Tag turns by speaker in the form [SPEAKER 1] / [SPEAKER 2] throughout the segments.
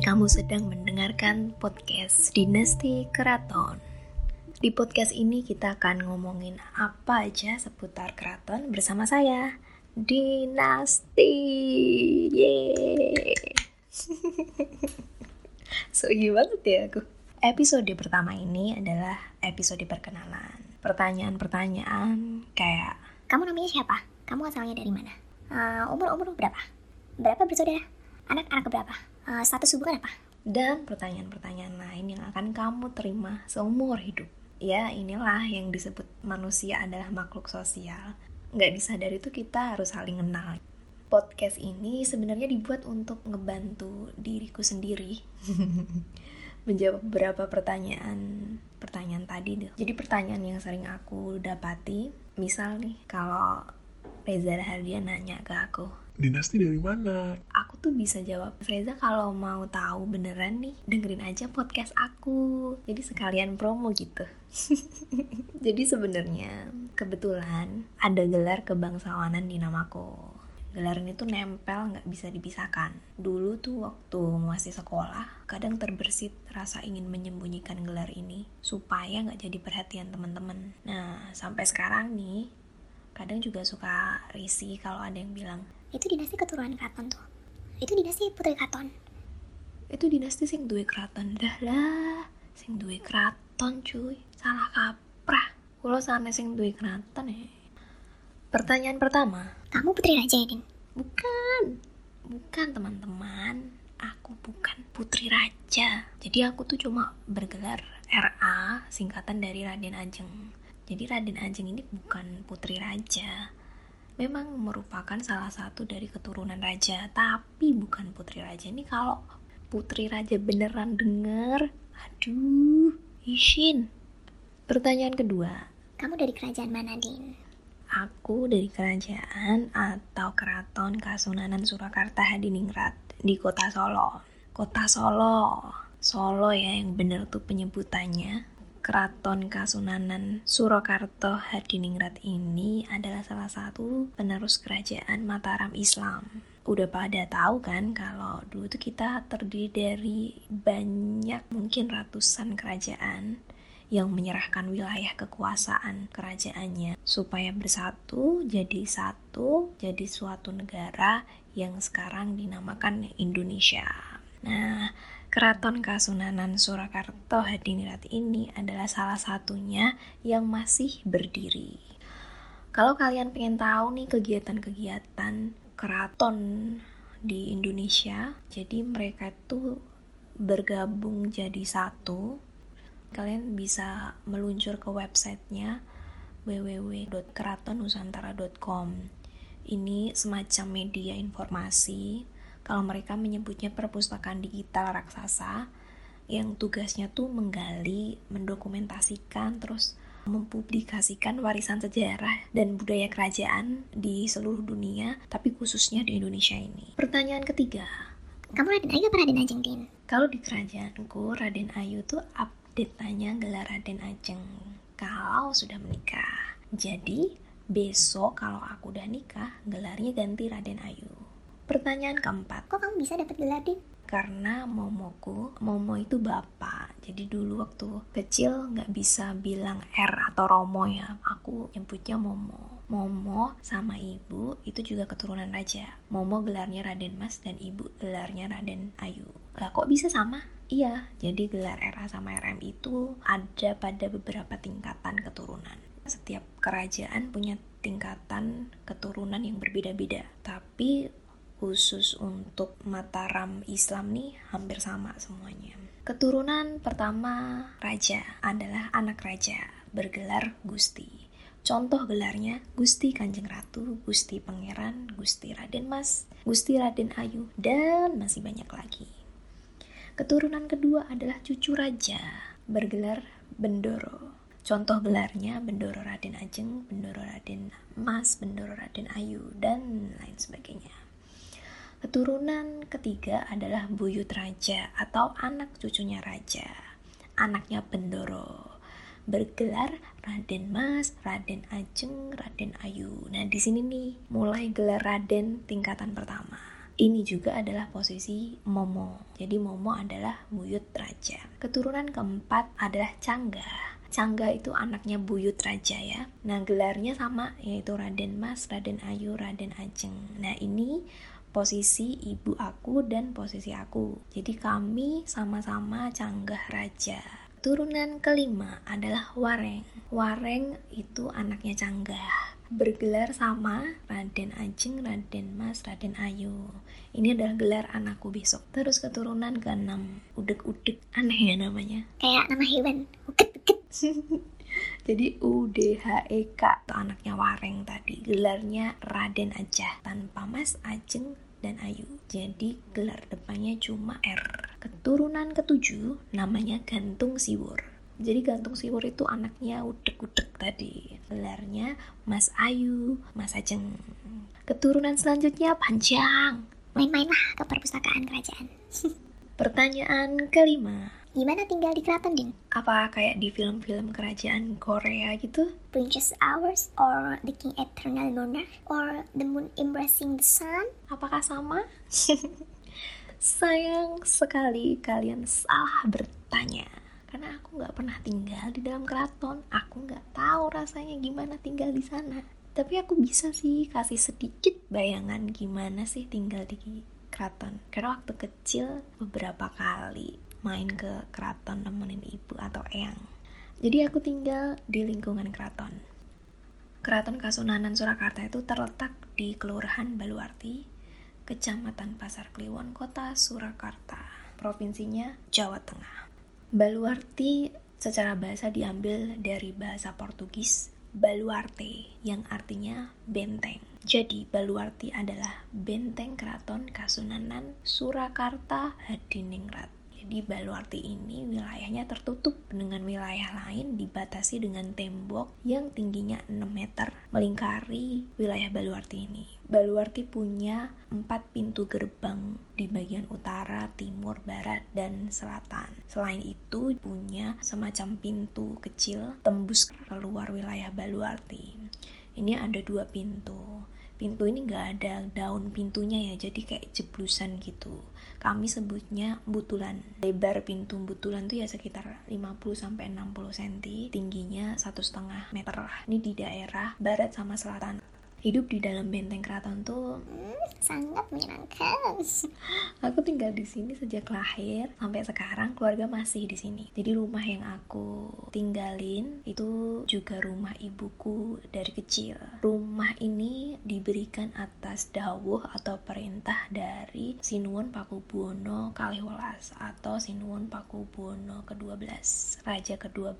[SPEAKER 1] kamu sedang mendengarkan podcast Dinasti Keraton. Di podcast ini kita akan ngomongin apa aja seputar keraton bersama saya, Dinasti. Yeay. so banget ya aku. Episode pertama ini adalah episode perkenalan. Pertanyaan-pertanyaan kayak
[SPEAKER 2] Kamu namanya siapa? Kamu asalnya dari mana? Uh, umur umur berapa? Berapa bersaudara? Anak-anak berapa? Uh, status hubungan apa?
[SPEAKER 1] dan pertanyaan-pertanyaan lain yang akan kamu terima seumur hidup. Ya, inilah yang disebut manusia adalah makhluk sosial. Nggak disadari itu kita harus saling kenal. Podcast ini sebenarnya dibuat untuk ngebantu diriku sendiri menjawab beberapa pertanyaan pertanyaan tadi deh. Jadi pertanyaan yang sering aku dapati, misal nih kalau Reza Rahardian nanya ke aku,
[SPEAKER 3] Dinasti dari mana?
[SPEAKER 1] aku tuh bisa jawab Reza kalau mau tahu beneran nih dengerin aja podcast aku. Jadi sekalian promo gitu. Jadi sebenarnya kebetulan ada gelar kebangsawanan di namaku. Gelar ini tuh nempel nggak bisa dipisahkan. Dulu tuh waktu masih sekolah kadang terbersit rasa ingin menyembunyikan gelar ini supaya nggak jadi perhatian teman-teman. Nah sampai sekarang nih kadang juga suka risih kalau ada yang bilang
[SPEAKER 2] Itu dinasti keturunan keraton tuh. Itu dinasti putri keraton.
[SPEAKER 1] itu dinasti sing duwe keraton dah lah sing duwe keraton cuy. Salah kaprah. Kulo sana sing duwe keraton ya pertanyaan pertama.
[SPEAKER 2] Kamu putri raja ya, Din?
[SPEAKER 1] bukan. Bukan teman-teman. Aku bukan putri raja. Jadi aku tuh cuma bergelar RA singkatan dari Raden Ajeng. Jadi Raden Ajeng ini bukan putri raja memang merupakan salah satu dari keturunan raja tapi bukan putri raja ini kalau putri raja beneran denger aduh isin pertanyaan kedua
[SPEAKER 2] Kamu dari kerajaan mana, Din?
[SPEAKER 1] Aku dari kerajaan atau keraton Kasunanan Surakarta Hadiningrat di kota Solo. Kota Solo. Solo ya yang bener tuh penyebutannya. Keraton Kasunanan Surakarta Hadiningrat ini adalah salah satu penerus kerajaan Mataram Islam. Udah pada tahu kan kalau dulu tuh kita terdiri dari banyak mungkin ratusan kerajaan yang menyerahkan wilayah kekuasaan kerajaannya supaya bersatu jadi satu jadi suatu negara yang sekarang dinamakan Indonesia. Nah, Keraton Kasunanan Surakarta Hadiningrat ini adalah salah satunya yang masih berdiri. Kalau kalian pengen tahu nih kegiatan-kegiatan keraton di Indonesia, jadi mereka tuh bergabung jadi satu. Kalian bisa meluncur ke websitenya www.keratonusantara.com ini semacam media informasi kalau mereka menyebutnya perpustakaan digital raksasa yang tugasnya tuh menggali, mendokumentasikan, terus mempublikasikan warisan sejarah dan budaya kerajaan di seluruh dunia, tapi khususnya di Indonesia ini. Pertanyaan ketiga,
[SPEAKER 2] Kamu Raden Ayu apa Raden Ajeng, Din?
[SPEAKER 1] kalau di kerajaanku Raden Ayu tuh update-nya gelar Raden Ajeng kalau sudah menikah. Jadi besok kalau aku udah nikah gelarnya ganti Raden Ayu. Pertanyaan keempat,
[SPEAKER 2] Kok kamu bisa dapat gelar, Din?
[SPEAKER 1] karena momoku, momo itu bapak. Jadi dulu waktu kecil nggak bisa bilang R atau Romo ya, aku nyebutnya momo. Momo sama ibu itu juga keturunan raja. Momo gelarnya Raden Mas dan ibu gelarnya Raden Ayu. Lah kok bisa sama? Iya, jadi gelar RA sama RM itu ada pada beberapa tingkatan keturunan. Setiap kerajaan punya tingkatan keturunan yang berbeda-beda. Tapi khusus untuk Mataram Islam nih hampir sama semuanya. Keturunan pertama raja adalah anak raja bergelar Gusti. Contoh gelarnya Gusti Kanjeng Ratu, Gusti Pangeran, Gusti Raden Mas, Gusti Raden Ayu, dan masih banyak lagi. Keturunan kedua adalah cucu raja bergelar Bendoro. Contoh gelarnya Bendoro Raden Ajeng, Bendoro Raden Mas, Bendoro Raden Ayu, dan lain sebagainya. Keturunan ketiga adalah buyut raja atau anak cucunya raja. Anaknya Bendoro. Bergelar Raden Mas, Raden Ajeng, Raden Ayu. Nah, di sini nih mulai gelar Raden tingkatan pertama. Ini juga adalah posisi Momo. Jadi Momo adalah buyut raja. Keturunan keempat adalah Cangga. Cangga itu anaknya buyut raja ya. Nah gelarnya sama yaitu Raden Mas, Raden Ayu, Raden Ajeng. Nah ini posisi ibu aku dan posisi aku. Jadi kami sama-sama canggah raja. Turunan kelima adalah Wareng. Wareng itu anaknya canggah bergelar sama Raden Ajeng, Raden Mas, Raden Ayu. Ini adalah gelar anakku besok. Terus keturunan ke-6, Udek-udek. Aneh ya namanya.
[SPEAKER 2] Kayak nama hewan. Uket, uket.
[SPEAKER 1] Jadi UDHEK itu anaknya Wareng tadi. Gelarnya Raden aja tanpa Mas, Ajeng, dan Ayu. Jadi gelar depannya cuma R. Keturunan ketujuh namanya Gantung Siwur. Jadi Gantung Siwur itu anaknya udek-udek tadi. Gelarnya Mas Ayu, Mas Ajeng. Keturunan selanjutnya panjang.
[SPEAKER 2] Main-mainlah ke perpustakaan kerajaan.
[SPEAKER 1] Pertanyaan kelima.
[SPEAKER 2] Gimana tinggal di keraton, Din?
[SPEAKER 1] Apa kayak di film-film kerajaan Korea gitu?
[SPEAKER 2] Princess Hours or The King Eternal Monarch or The Moon Embracing the Sun?
[SPEAKER 1] Apakah sama? Sayang sekali kalian salah bertanya. Karena aku nggak pernah tinggal di dalam keraton. Aku nggak tahu rasanya gimana tinggal di sana. Tapi aku bisa sih kasih sedikit bayangan gimana sih tinggal di keraton. Karena waktu kecil beberapa kali main ke keraton nemenin ibu atau eyang. Jadi aku tinggal di lingkungan keraton. Keraton Kasunanan Surakarta itu terletak di Kelurahan Baluarti, Kecamatan Pasar Kliwon, Kota Surakarta, provinsinya Jawa Tengah. Baluarti secara bahasa diambil dari bahasa Portugis Baluarte yang artinya benteng. Jadi Baluarti adalah benteng keraton Kasunanan Surakarta Hadiningrat. Jadi Baluarti ini wilayahnya tertutup dengan wilayah lain dibatasi dengan tembok yang tingginya 6 meter melingkari wilayah Baluarti ini. Baluarti punya empat pintu gerbang di bagian utara, timur, barat, dan selatan. Selain itu punya semacam pintu kecil tembus keluar wilayah Baluarti. Ini ada dua pintu pintu ini nggak ada daun pintunya ya jadi kayak jeblusan gitu. Kami sebutnya butulan. Lebar pintu butulan tuh ya sekitar 50 sampai 60 cm tingginya satu setengah meter. Lah ini di daerah barat sama selatan hidup di dalam benteng keraton tuh
[SPEAKER 2] Hmm, sangat menyenangkan.
[SPEAKER 1] Aku tinggal di sini sejak lahir sampai sekarang keluarga masih di sini. Jadi rumah yang aku tinggalin itu juga rumah ibuku dari kecil. Rumah ini diberikan atas dawuh atau perintah dari Sinuwun Pakubuwono Kaliwelas atau Sinuwun Pakubuwono ke-12, raja ke-12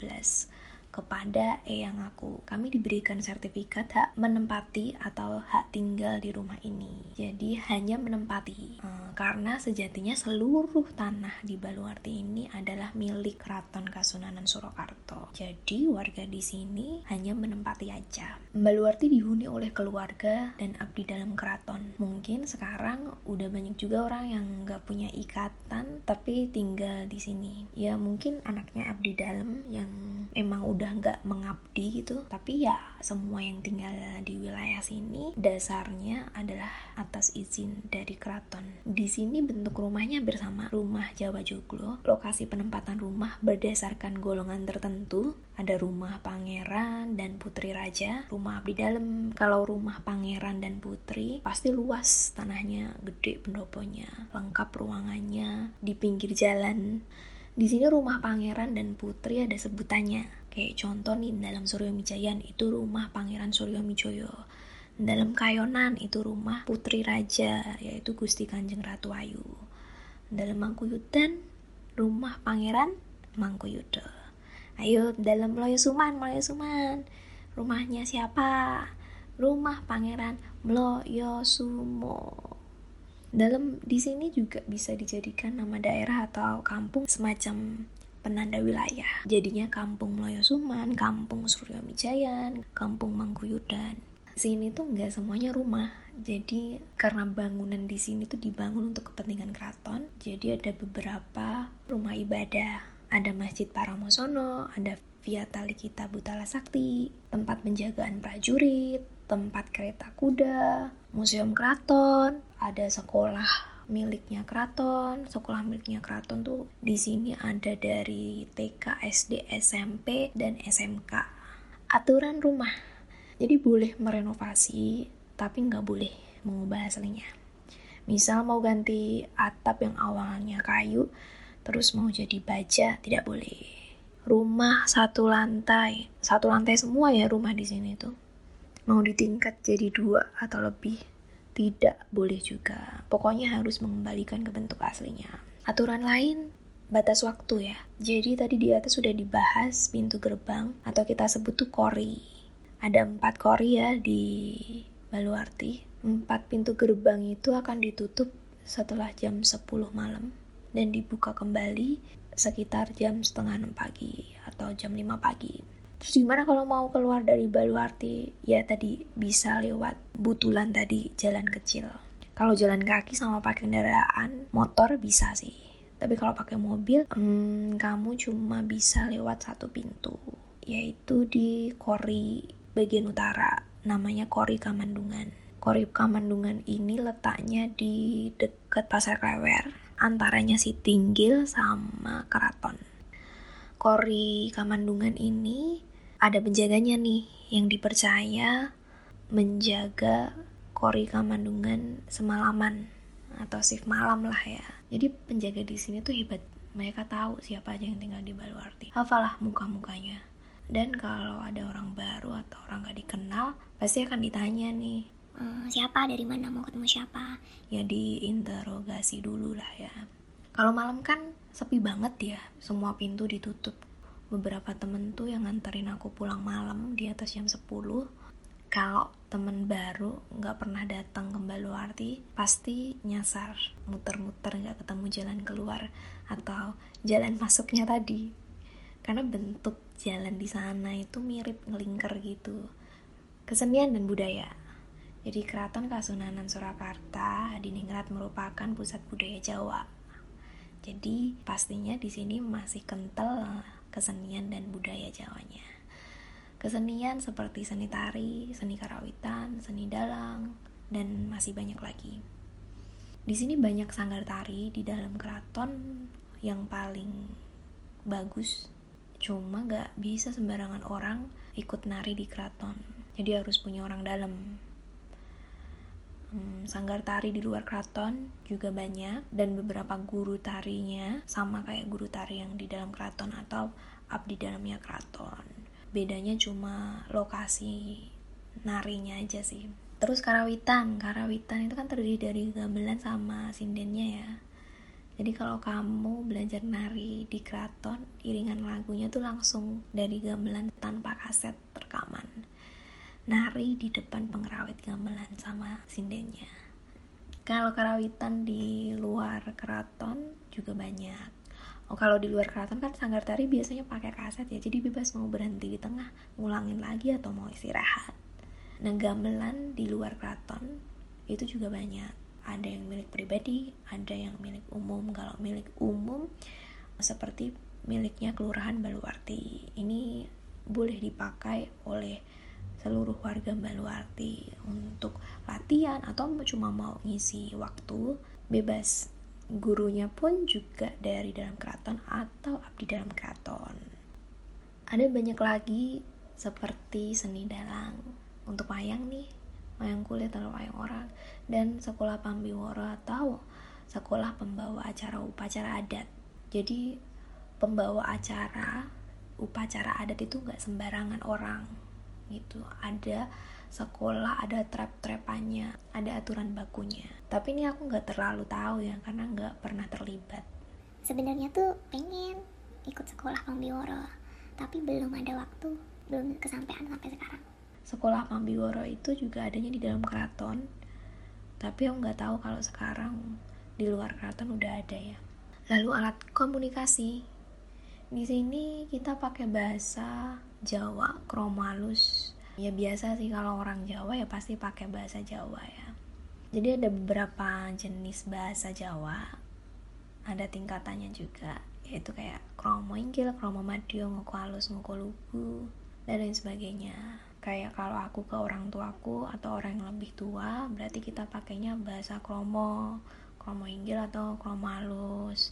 [SPEAKER 1] kepada eyang aku. Kami diberikan sertifikat hak menempati atau hak tinggal di rumah ini. Jadi hanya menempati. Eh, karena sejatinya seluruh tanah di Baluarti ini adalah milik Keraton Kasunanan Surakarta. Jadi warga di sini hanya menempati aja. Baluarti dihuni oleh keluarga dan abdi dalam keraton. Mungkin sekarang udah banyak juga orang yang nggak punya ikatan tapi tinggal di sini. Ya mungkin anaknya abdi dalam yang emang udah nggak mengabdi gitu. Tapi ya semua yang tinggal di wilayah sini dasarnya adalah atas izin dari keraton. Di sini bentuk rumahnya bersama rumah Jawa Joglo. Lokasi penempatan rumah berdasarkan golongan tertentu. Ada rumah pangeran dan putri raja rumah abdi dalam. Kalau rumah pangeran dan putri pasti luas tanahnya gede pendoponya lengkap ruangannya di pinggir jalan di sini rumah pangeran dan putri ada sebutannya. Kayak contoh nih dalam Suryo Mijayan itu rumah Pangeran Suryo Mijoyo. Dalam Kayonan itu rumah Putri Raja yaitu Gusti Kanjeng Ratu Ayu. Dalam Mangkuyudan rumah Pangeran Mangkuyudo. Ayo dalam Mloyo Suman, Mloyo Suman. Rumahnya siapa? Rumah Pangeran Mloyo Sumo. Dalam di sini juga bisa dijadikan nama daerah atau kampung semacam penanda wilayah. Jadinya Kampung Mloyo Suman, Kampung Suryo Mijayan, Kampung Mangkuyudan. Sini tuh nggak semuanya rumah. Jadi karena bangunan di sini tuh dibangun untuk kepentingan keraton, jadi ada beberapa rumah ibadah. Ada Masjid Paramosono, ada Via Tali Kita Butala Sakti, tempat penjagaan prajurit, tempat kereta kuda, museum keraton, ada sekolah miliknya keraton, sekolah miliknya keraton tuh di sini ada dari TK, SD, SMP, dan SMK. Aturan rumah, jadi boleh merenovasi, tapi nggak boleh mengubah aslinya. Misal mau ganti atap yang awalnya kayu, terus mau jadi baja, tidak boleh. Rumah satu lantai. Satu lantai semua ya rumah di sini tuh mau ditingkat jadi dua atau lebih? Tidak boleh juga. Pokoknya harus mengembalikan ke bentuk aslinya. Aturan lain? Batas waktu ya. Jadi tadi di atas sudah dibahas pintu gerbang atau kita sebut tuh kori. Ada empat kori ya di Baluarti. Empat pintu gerbang itu akan ditutup setelah jam 10 malam dan dibuka kembali sekitar jam setengah enam pagi atau jam 5 pagi. Terus gimana kalau mau keluar dari Baluarti? Ya tadi bisa lewat Butulan tadi, jalan kecil. Kalau jalan kaki sama pakai kendaraan motor bisa sih. Tapi kalau pakai mobil, hmm, kamu cuma bisa lewat satu pintu, yaitu di Kori bagian utara. Namanya Kori Kamandungan. Kori Kamandungan ini letaknya di dekat Pasar Klewer antaranya si Tinggil sama Keraton. Kori Kamandungan ini ada penjaganya nih yang dipercaya menjaga Kori Kamandungan semalaman atau shift malam lah ya. Jadi penjaga di sini tuh hebat. Mereka tahu siapa aja yang tinggal di Baluarti. Hafalah muka-mukanya. Dan kalau ada orang baru atau orang gak dikenal, pasti akan ditanya nih,
[SPEAKER 2] uh, siapa dari mana mau ketemu siapa
[SPEAKER 1] ya diinterogasi dulu lah ya kalau malam kan sepi banget ya semua pintu ditutup beberapa temen tuh yang nganterin aku pulang malam di atas jam 10 kalau temen baru nggak pernah datang ke Baluarti pasti nyasar muter-muter nggak ketemu jalan keluar atau jalan masuknya tadi. Karena bentuk jalan di sana itu mirip ngelingker gitu. Kesenian dan budaya. Jadi Keraton Kasunanan Surakarta Hadiningrat merupakan pusat budaya Jawa. Jadi pastinya di sini masih kental kesenian dan budaya Jawanya. Kesenian seperti seni tari, seni karawitan, seni dalang, dan masih banyak lagi. Di sini banyak sanggar tari di dalam keraton yang paling bagus. Cuma gak bisa sembarangan orang ikut nari di keraton. Jadi harus punya orang dalam hmm, sanggar tari di luar keraton juga banyak dan beberapa guru tarinya sama kayak guru tari yang di dalam keraton atau abdi dalamnya keraton. Bedanya cuma lokasi narinya aja sih. Terus karawitan karawitan itu kan terdiri dari gamelan sama sindennya ya. Jadi kalau kamu belajar nari di keraton iringan lagunya tuh langsung dari gamelan tanpa kaset rekaman nari di depan pengrawit gamelan sama sindennya. Kalau karawitan di luar keraton juga banyak. Oh kalau di luar keraton kan sanggar tari biasanya pakai kaset ya, jadi bebas mau berhenti di tengah, ngulangin lagi atau mau istirahat. Nah gamelan di luar keraton itu juga banyak. Ada yang milik pribadi, ada yang milik umum. Kalau milik umum seperti miliknya Kelurahan Baluarti. Ini boleh dipakai oleh seluruh warga Baluarti untuk latihan atau cuma mau ngisi waktu bebas gurunya pun juga dari dalam keraton atau abdi dalam keraton. Ada banyak lagi seperti seni dalang. Untuk wayang nih wayang kulit atau wayang orang. Dan sekolah pambiworo atau sekolah pembawa acara upacara adat. Jadi pembawa acara upacara adat itu nggak sembarangan orang gitu. Ada sekolah ada trap-trapannya ada aturan bakunya. Tapi ini aku nggak terlalu tahu ya karena nggak pernah terlibat.
[SPEAKER 2] Sebenarnya tuh pengen ikut sekolah Pambiworo tapi belum ada waktu belum kesampaian sampai sekarang.
[SPEAKER 1] Sekolah Pambiworo itu juga adanya di dalam keraton tapi aku nggak tahu kalau sekarang di luar keraton udah ada ya. Lalu alat komunikasi. Di sini kita pakai bahasa Jawa, kromalus. Ya biasa sih kalau orang Jawa ya pasti pakai bahasa Jawa ya. Jadi ada beberapa jenis bahasa Jawa. Ada tingkatannya juga. yaitu kayak kromo inggil, kromo madio, ngoko halus, ngoko lugu, dan lain sebagainya. Kayak kalau aku ke orang tuaku atau orang yang lebih tua, berarti kita pakainya bahasa kromo, kromo inggil atau kromo halus.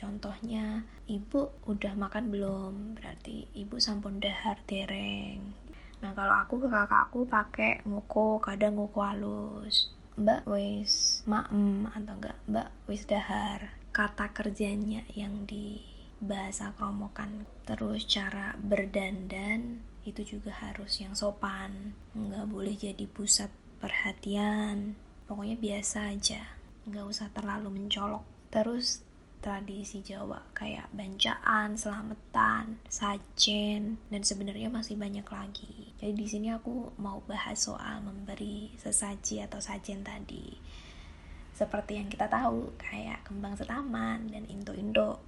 [SPEAKER 1] Contohnya, ibu udah makan belum? Berarti ibu sampun dahar dereng. Nah, kalau aku ke kakakku pakai ngoko, kadang ngoko halus. Mbak wis maem atau enggak Mbak wis dahar. Kata kerjanya yang di bahasa kromokan. Terus cara berdandan itu juga harus yang sopan. Nggak boleh jadi pusat perhatian. Pokoknya biasa aja. Nggak usah terlalu mencolok. Terus tradisi Jawa kayak bancaan, selamatan, sajen, dan sebenarnya masih banyak lagi. Jadi di sini aku mau bahas soal memberi sesaji atau sajen tadi. Seperti yang kita tahu, kayak kembang setaman dan indo-indo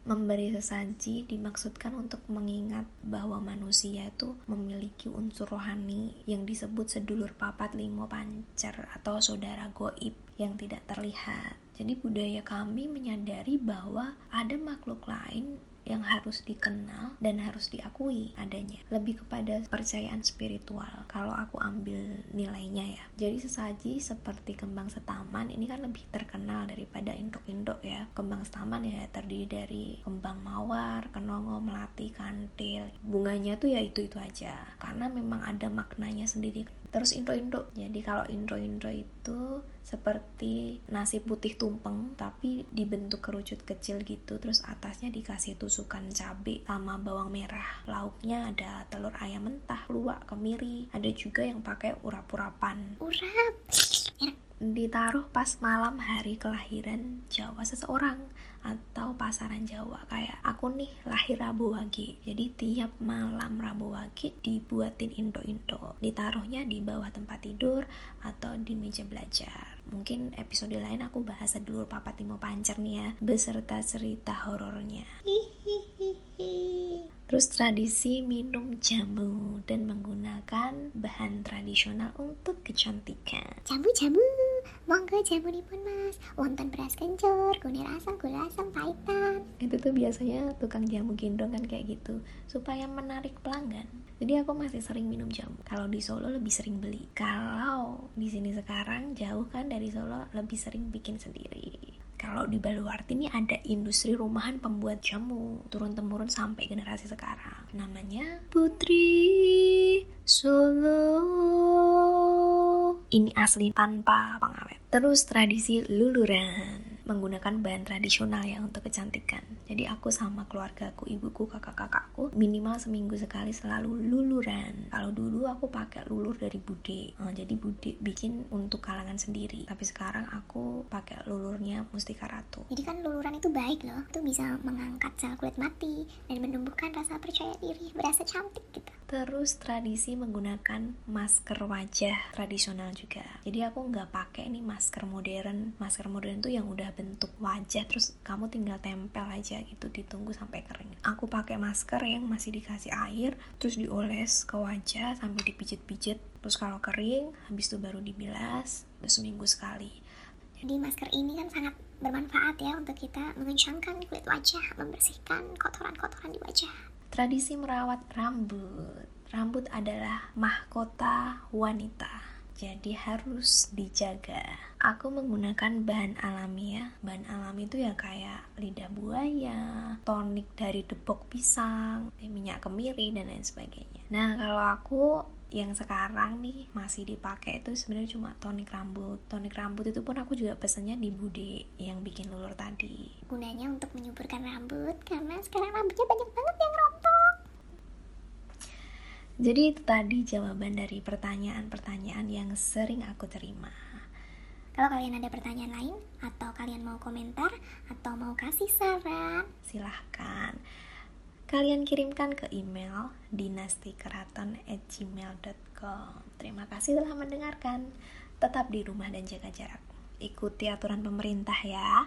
[SPEAKER 1] Memberi sesaji dimaksudkan untuk mengingat bahwa manusia itu memiliki unsur rohani yang disebut sedulur papat limo pancer atau saudara goib yang tidak terlihat. Jadi budaya kami menyadari bahwa ada makhluk lain yang harus dikenal dan harus diakui adanya. Lebih kepada percayaan spiritual kalau aku ambil nilainya ya. Jadi sesaji seperti kembang setaman ini kan lebih terkenal daripada induk-induk ya. Kembang setaman ya terdiri dari kembang mawar kenongo melati kantil. Bunganya tuh ya itu itu aja. Karena memang ada maknanya sendiri terus intro-intro jadi kalau intro-intro itu seperti nasi putih tumpeng tapi dibentuk kerucut kecil gitu terus atasnya dikasih tusukan cabai sama bawang merah. Lauknya ada telur ayam mentah luwak kemiri. Ada juga yang pakai urap-urapan.
[SPEAKER 2] Urap.
[SPEAKER 1] Ditaruh pas malam hari kelahiran Jawa seseorang atau pasaran Jawa. Kayak aku nih lahir Rabu Wage. Jadi tiap malam Rabu Wage dibuatin indo-indo. Ditaruhnya di bawah tempat tidur atau di meja belajar. Mungkin episode lain aku bahas dulu Papa Timo Pancer nih ya beserta cerita horornya. Terus tradisi minum jamu dan menggunakan bahan tradisional untuk kecantikan.
[SPEAKER 2] Jamu-jamu, monggo jamu pun mas. Wonton beras kencur, kunir asam, gula asam, pahitan.
[SPEAKER 1] Itu tuh biasanya tukang jamu gendong kan kayak gitu, supaya menarik pelanggan. Jadi aku masih sering minum jamu. Kalau di Solo lebih sering beli. Kalau di sini sekarang jauh kan dari Solo lebih sering bikin sendiri kalau di Baluarti ini ada industri rumahan pembuat jamu turun temurun sampai generasi sekarang namanya Putri Solo ini asli tanpa pengawet. Terus tradisi luluran menggunakan bahan tradisional ya untuk kecantikan. Jadi aku sama keluargaku, ibuku, kakak-kakakku minimal seminggu sekali selalu luluran. Kalau dulu aku pakai lulur dari bude. Nah, jadi bude bikin untuk kalangan sendiri. Tapi sekarang aku pakai lulurnya Mustika Ratu.
[SPEAKER 2] Jadi kan luluran itu baik loh. Itu bisa mengangkat sel kulit mati dan menumbuhkan rasa percaya diri, berasa cantik gitu.
[SPEAKER 1] Terus tradisi menggunakan masker wajah tradisional juga. Jadi aku nggak pakai nih masker modern. Masker modern tuh yang udah bentuk wajah terus kamu tinggal tempel aja gitu ditunggu sampai kering. Aku pakai masker yang masih dikasih air terus dioles ke wajah sambil dipijit-pijit. Terus kalau kering habis itu baru dibilas terus seminggu sekali.
[SPEAKER 2] Jadi masker ini kan sangat bermanfaat ya untuk kita mengencangkan kulit wajah membersihkan kotoran-kotoran di wajah.
[SPEAKER 1] Tradisi merawat rambut. Rambut adalah mahkota wanita jadi harus dijaga. Aku menggunakan bahan alami ya. Bahan alami itu ya kayak lidah buaya, tonik dari debok pisang, minyak kemiri dan lain sebagainya. Nah, kalau aku yang sekarang nih masih dipakai itu sebenarnya cuma tonik rambut. Tonik rambut itu pun aku juga pesennya di Bude yang bikin lulur tadi.
[SPEAKER 2] Gunanya untuk menyuburkan rambut karena sekarang rambutnya banyak banget yang.
[SPEAKER 1] Jadi itu tadi jawaban dari pertanyaan-pertanyaan yang sering aku terima.
[SPEAKER 2] Kalau kalian ada pertanyaan lain atau kalian mau komentar atau mau kasih saran,
[SPEAKER 1] silahkan kalian kirimkan ke email dinastikeraton@gmail.com. Terima kasih telah mendengarkan. Tetap di rumah dan jaga jarak. Ikuti aturan pemerintah ya.